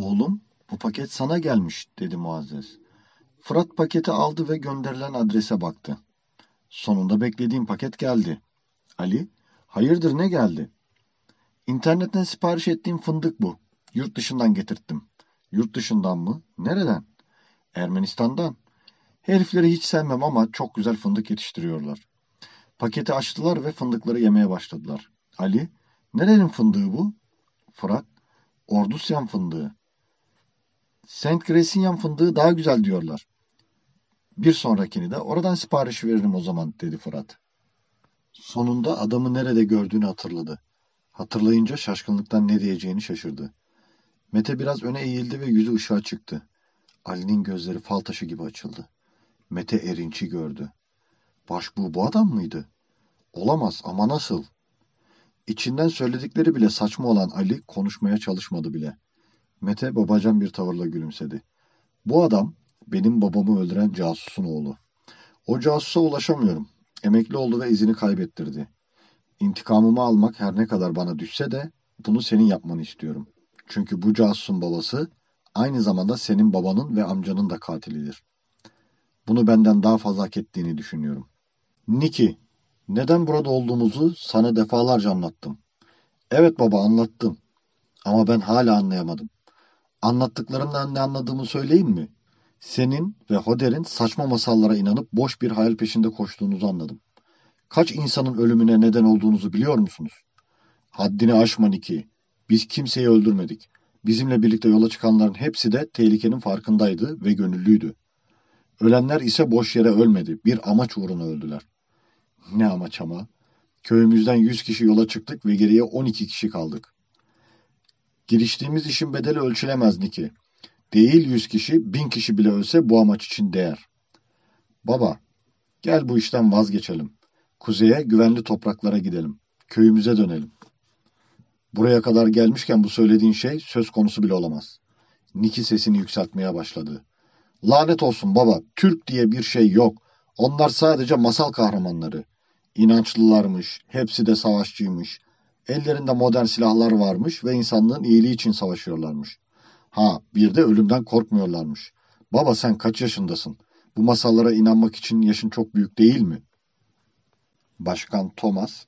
Oğlum, bu paket sana gelmiş, dedi Muazzez. Fırat paketi aldı ve gönderilen adrese baktı. Sonunda beklediğim paket geldi. Ali, hayırdır ne geldi? İnternetten sipariş ettiğim fındık bu. Yurt dışından getirttim. Yurt dışından mı? Nereden? Ermenistan'dan. Herifleri hiç sevmem ama çok güzel fındık yetiştiriyorlar. Paketi açtılar ve fındıkları yemeye başladılar. Ali, nerenin fındığı bu? Fırat, Ordusyan fındığı. Saint Gresinian fındığı daha güzel diyorlar. Bir sonrakini de oradan sipariş veririm o zaman dedi Fırat. Sonunda adamı nerede gördüğünü hatırladı. Hatırlayınca şaşkınlıktan ne diyeceğini şaşırdı. Mete biraz öne eğildi ve yüzü ışığa çıktı. Ali'nin gözleri fal taşı gibi açıldı. Mete Erinç'i gördü. Başbuğ bu adam mıydı? Olamaz ama nasıl? İçinden söyledikleri bile saçma olan Ali konuşmaya çalışmadı bile. Mete babacan bir tavırla gülümsedi. Bu adam benim babamı öldüren casusun oğlu. O casusa ulaşamıyorum. Emekli oldu ve izini kaybettirdi. İntikamımı almak her ne kadar bana düşse de bunu senin yapmanı istiyorum. Çünkü bu casusun babası aynı zamanda senin babanın ve amcanın da katilidir. Bunu benden daha fazla hak ettiğini düşünüyorum. Niki, neden burada olduğumuzu sana defalarca anlattım. Evet baba anlattım. Ama ben hala anlayamadım. Anlattıklarımdan ne anladığımı söyleyeyim mi? Senin ve Hoder'in saçma masallara inanıp boş bir hayal peşinde koştuğunuzu anladım. Kaç insanın ölümüne neden olduğunuzu biliyor musunuz? Haddini aşma Niki. Biz kimseyi öldürmedik. Bizimle birlikte yola çıkanların hepsi de tehlikenin farkındaydı ve gönüllüydü. Ölenler ise boş yere ölmedi. Bir amaç uğruna öldüler. Ne amaç ama? Köyümüzden 100 kişi yola çıktık ve geriye 12 kişi kaldık. Giriştiğimiz işin bedeli ölçülemez Niki. Değil 100 kişi, 1000 kişi bile ölse bu amaç için değer. Baba, gel bu işten vazgeçelim. Kuzeye, güvenli topraklara gidelim. Köyümüze dönelim. Buraya kadar gelmişken bu söylediğin şey söz konusu bile olamaz. Niki sesini yükseltmeye başladı. Lanet olsun baba, Türk diye bir şey yok. Onlar sadece masal kahramanları. İnançlılarmış, hepsi de savaşçıymış. Ellerinde modern silahlar varmış ve insanlığın iyiliği için savaşıyorlarmış. Ha, bir de ölümden korkmuyorlarmış. Baba sen kaç yaşındasın? Bu masallara inanmak için yaşın çok büyük değil mi? Başkan Thomas,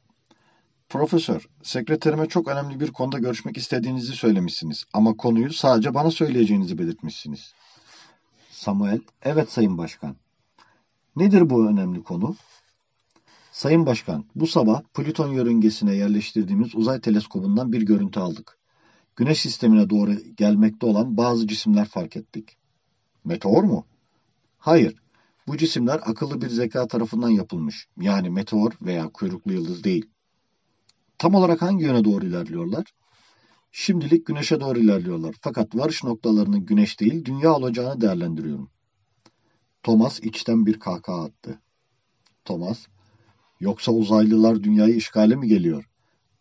Profesör, sekreterime çok önemli bir konuda görüşmek istediğinizi söylemişsiniz ama konuyu sadece bana söyleyeceğinizi belirtmişsiniz. Samuel, evet Sayın Başkan. Nedir bu önemli konu? Sayın Başkan, bu sabah Plüton yörüngesine yerleştirdiğimiz uzay teleskobundan bir görüntü aldık. Güneş sistemine doğru gelmekte olan bazı cisimler fark ettik. Meteor mu? Hayır. Bu cisimler akıllı bir zeka tarafından yapılmış. Yani meteor veya kuyruklu yıldız değil. Tam olarak hangi yöne doğru ilerliyorlar? Şimdilik güneşe doğru ilerliyorlar. Fakat varış noktalarının güneş değil, dünya olacağını değerlendiriyorum. Thomas içten bir kahkaha attı. Thomas, yoksa uzaylılar dünyayı işgale mi geliyor?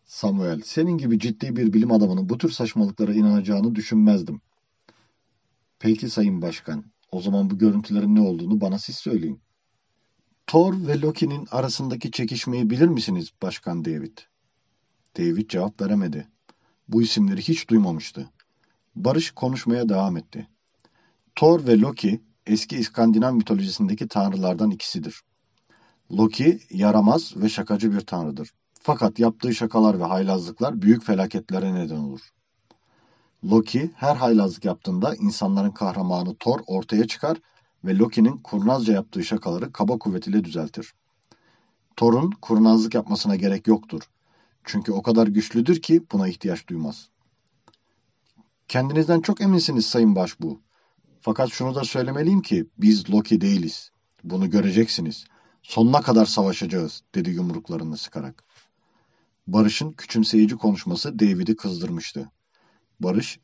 Samuel, senin gibi ciddi bir bilim adamının bu tür saçmalıklara inanacağını düşünmezdim. Peki Sayın Başkan, o zaman bu görüntülerin ne olduğunu bana siz söyleyin. Thor ve Loki'nin arasındaki çekişmeyi bilir misiniz Başkan David? David cevap veremedi. Bu isimleri hiç duymamıştı. Barış konuşmaya devam etti. Thor ve Loki eski İskandinav mitolojisindeki tanrılardan ikisidir. Loki yaramaz ve şakacı bir tanrıdır. Fakat yaptığı şakalar ve haylazlıklar büyük felaketlere neden olur. Loki her haylazlık yaptığında insanların kahramanı Thor ortaya çıkar ve Loki'nin kurnazca yaptığı şakaları kaba kuvvetiyle düzeltir. Thor'un kurnazlık yapmasına gerek yoktur. Çünkü o kadar güçlüdür ki buna ihtiyaç duymaz. Kendinizden çok eminsiniz Sayın Başbuğ. Fakat şunu da söylemeliyim ki biz Loki değiliz. Bunu göreceksiniz. Sonuna kadar savaşacağız dedi yumruklarını sıkarak. Barış'ın küçümseyici konuşması David'i kızdırmıştı. Barış,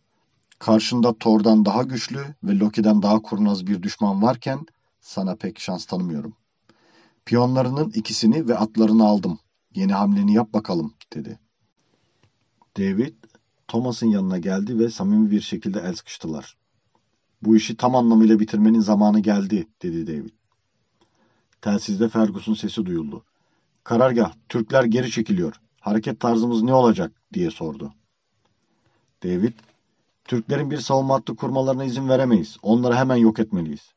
karşında Thor'dan daha güçlü ve Loki'den daha kurnaz bir düşman varken sana pek şans tanımıyorum. Piyonlarının ikisini ve atlarını aldım. Yeni hamleni yap bakalım dedi. David, Thomas'ın yanına geldi ve samimi bir şekilde el sıkıştılar. Bu işi tam anlamıyla bitirmenin zamanı geldi dedi David. Telsizde Ferguson sesi duyuldu. Karargah, Türkler geri çekiliyor. Hareket tarzımız ne olacak diye sordu. David, Türklerin bir savunma hattı kurmalarına izin veremeyiz. Onları hemen yok etmeliyiz.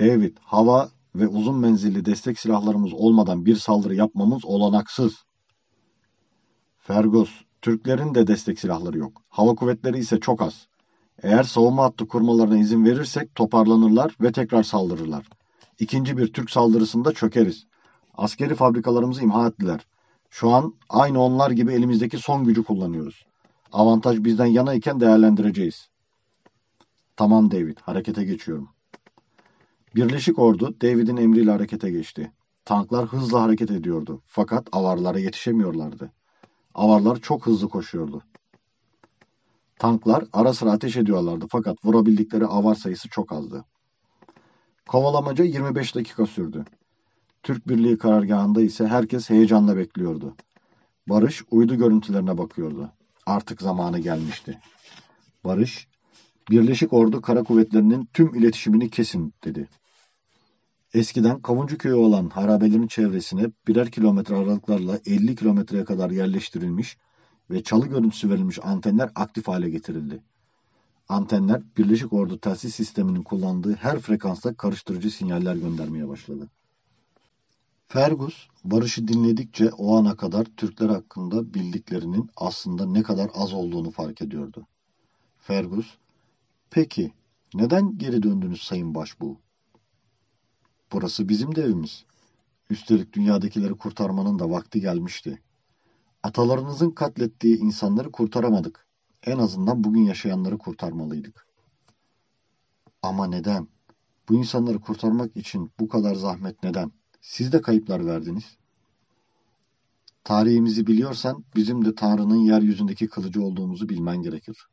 David, hava ve uzun menzilli destek silahlarımız olmadan bir saldırı yapmamız olanaksız. Fergus, Türklerin de destek silahları yok. Hava kuvvetleri ise çok az. Eğer savunma hattı kurmalarına izin verirsek toparlanırlar ve tekrar saldırırlar. İkinci bir Türk saldırısında çökeriz. Askeri fabrikalarımızı imha ettiler. Şu an aynı onlar gibi elimizdeki son gücü kullanıyoruz. Avantaj bizden yana iken değerlendireceğiz. Tamam David, harekete geçiyorum. Birleşik ordu David'in emriyle harekete geçti. Tanklar hızla hareket ediyordu fakat avarlara yetişemiyorlardı. Avarlar çok hızlı koşuyordu. Tanklar ara sıra ateş ediyorlardı fakat vurabildikleri avar sayısı çok azdı. Kovalamaca 25 dakika sürdü. Türk Birliği karargahında ise herkes heyecanla bekliyordu. Barış uydu görüntülerine bakıyordu. Artık zamanı gelmişti. Barış, Birleşik Ordu Kara Kuvvetleri'nin tüm iletişimini kesin dedi. Eskiden Kavuncu Köyü olan harabelerin çevresine birer kilometre aralıklarla 50 kilometreye kadar yerleştirilmiş ve çalı görüntüsü verilmiş antenler aktif hale getirildi. Antenler Birleşik Ordu telsiz sisteminin kullandığı her frekansta karıştırıcı sinyaller göndermeye başladı. Fergus, Barış'ı dinledikçe o ana kadar Türkler hakkında bildiklerinin aslında ne kadar az olduğunu fark ediyordu. Fergus, peki neden geri döndünüz Sayın Başbuğ? Burası bizim de evimiz. Üstelik dünyadakileri kurtarmanın da vakti gelmişti. Atalarınızın katlettiği insanları kurtaramadık. En azından bugün yaşayanları kurtarmalıydık. Ama neden? Bu insanları kurtarmak için bu kadar zahmet neden? Siz de kayıplar verdiniz. Tarihimizi biliyorsan bizim de Tanrı'nın yeryüzündeki kılıcı olduğumuzu bilmen gerekir.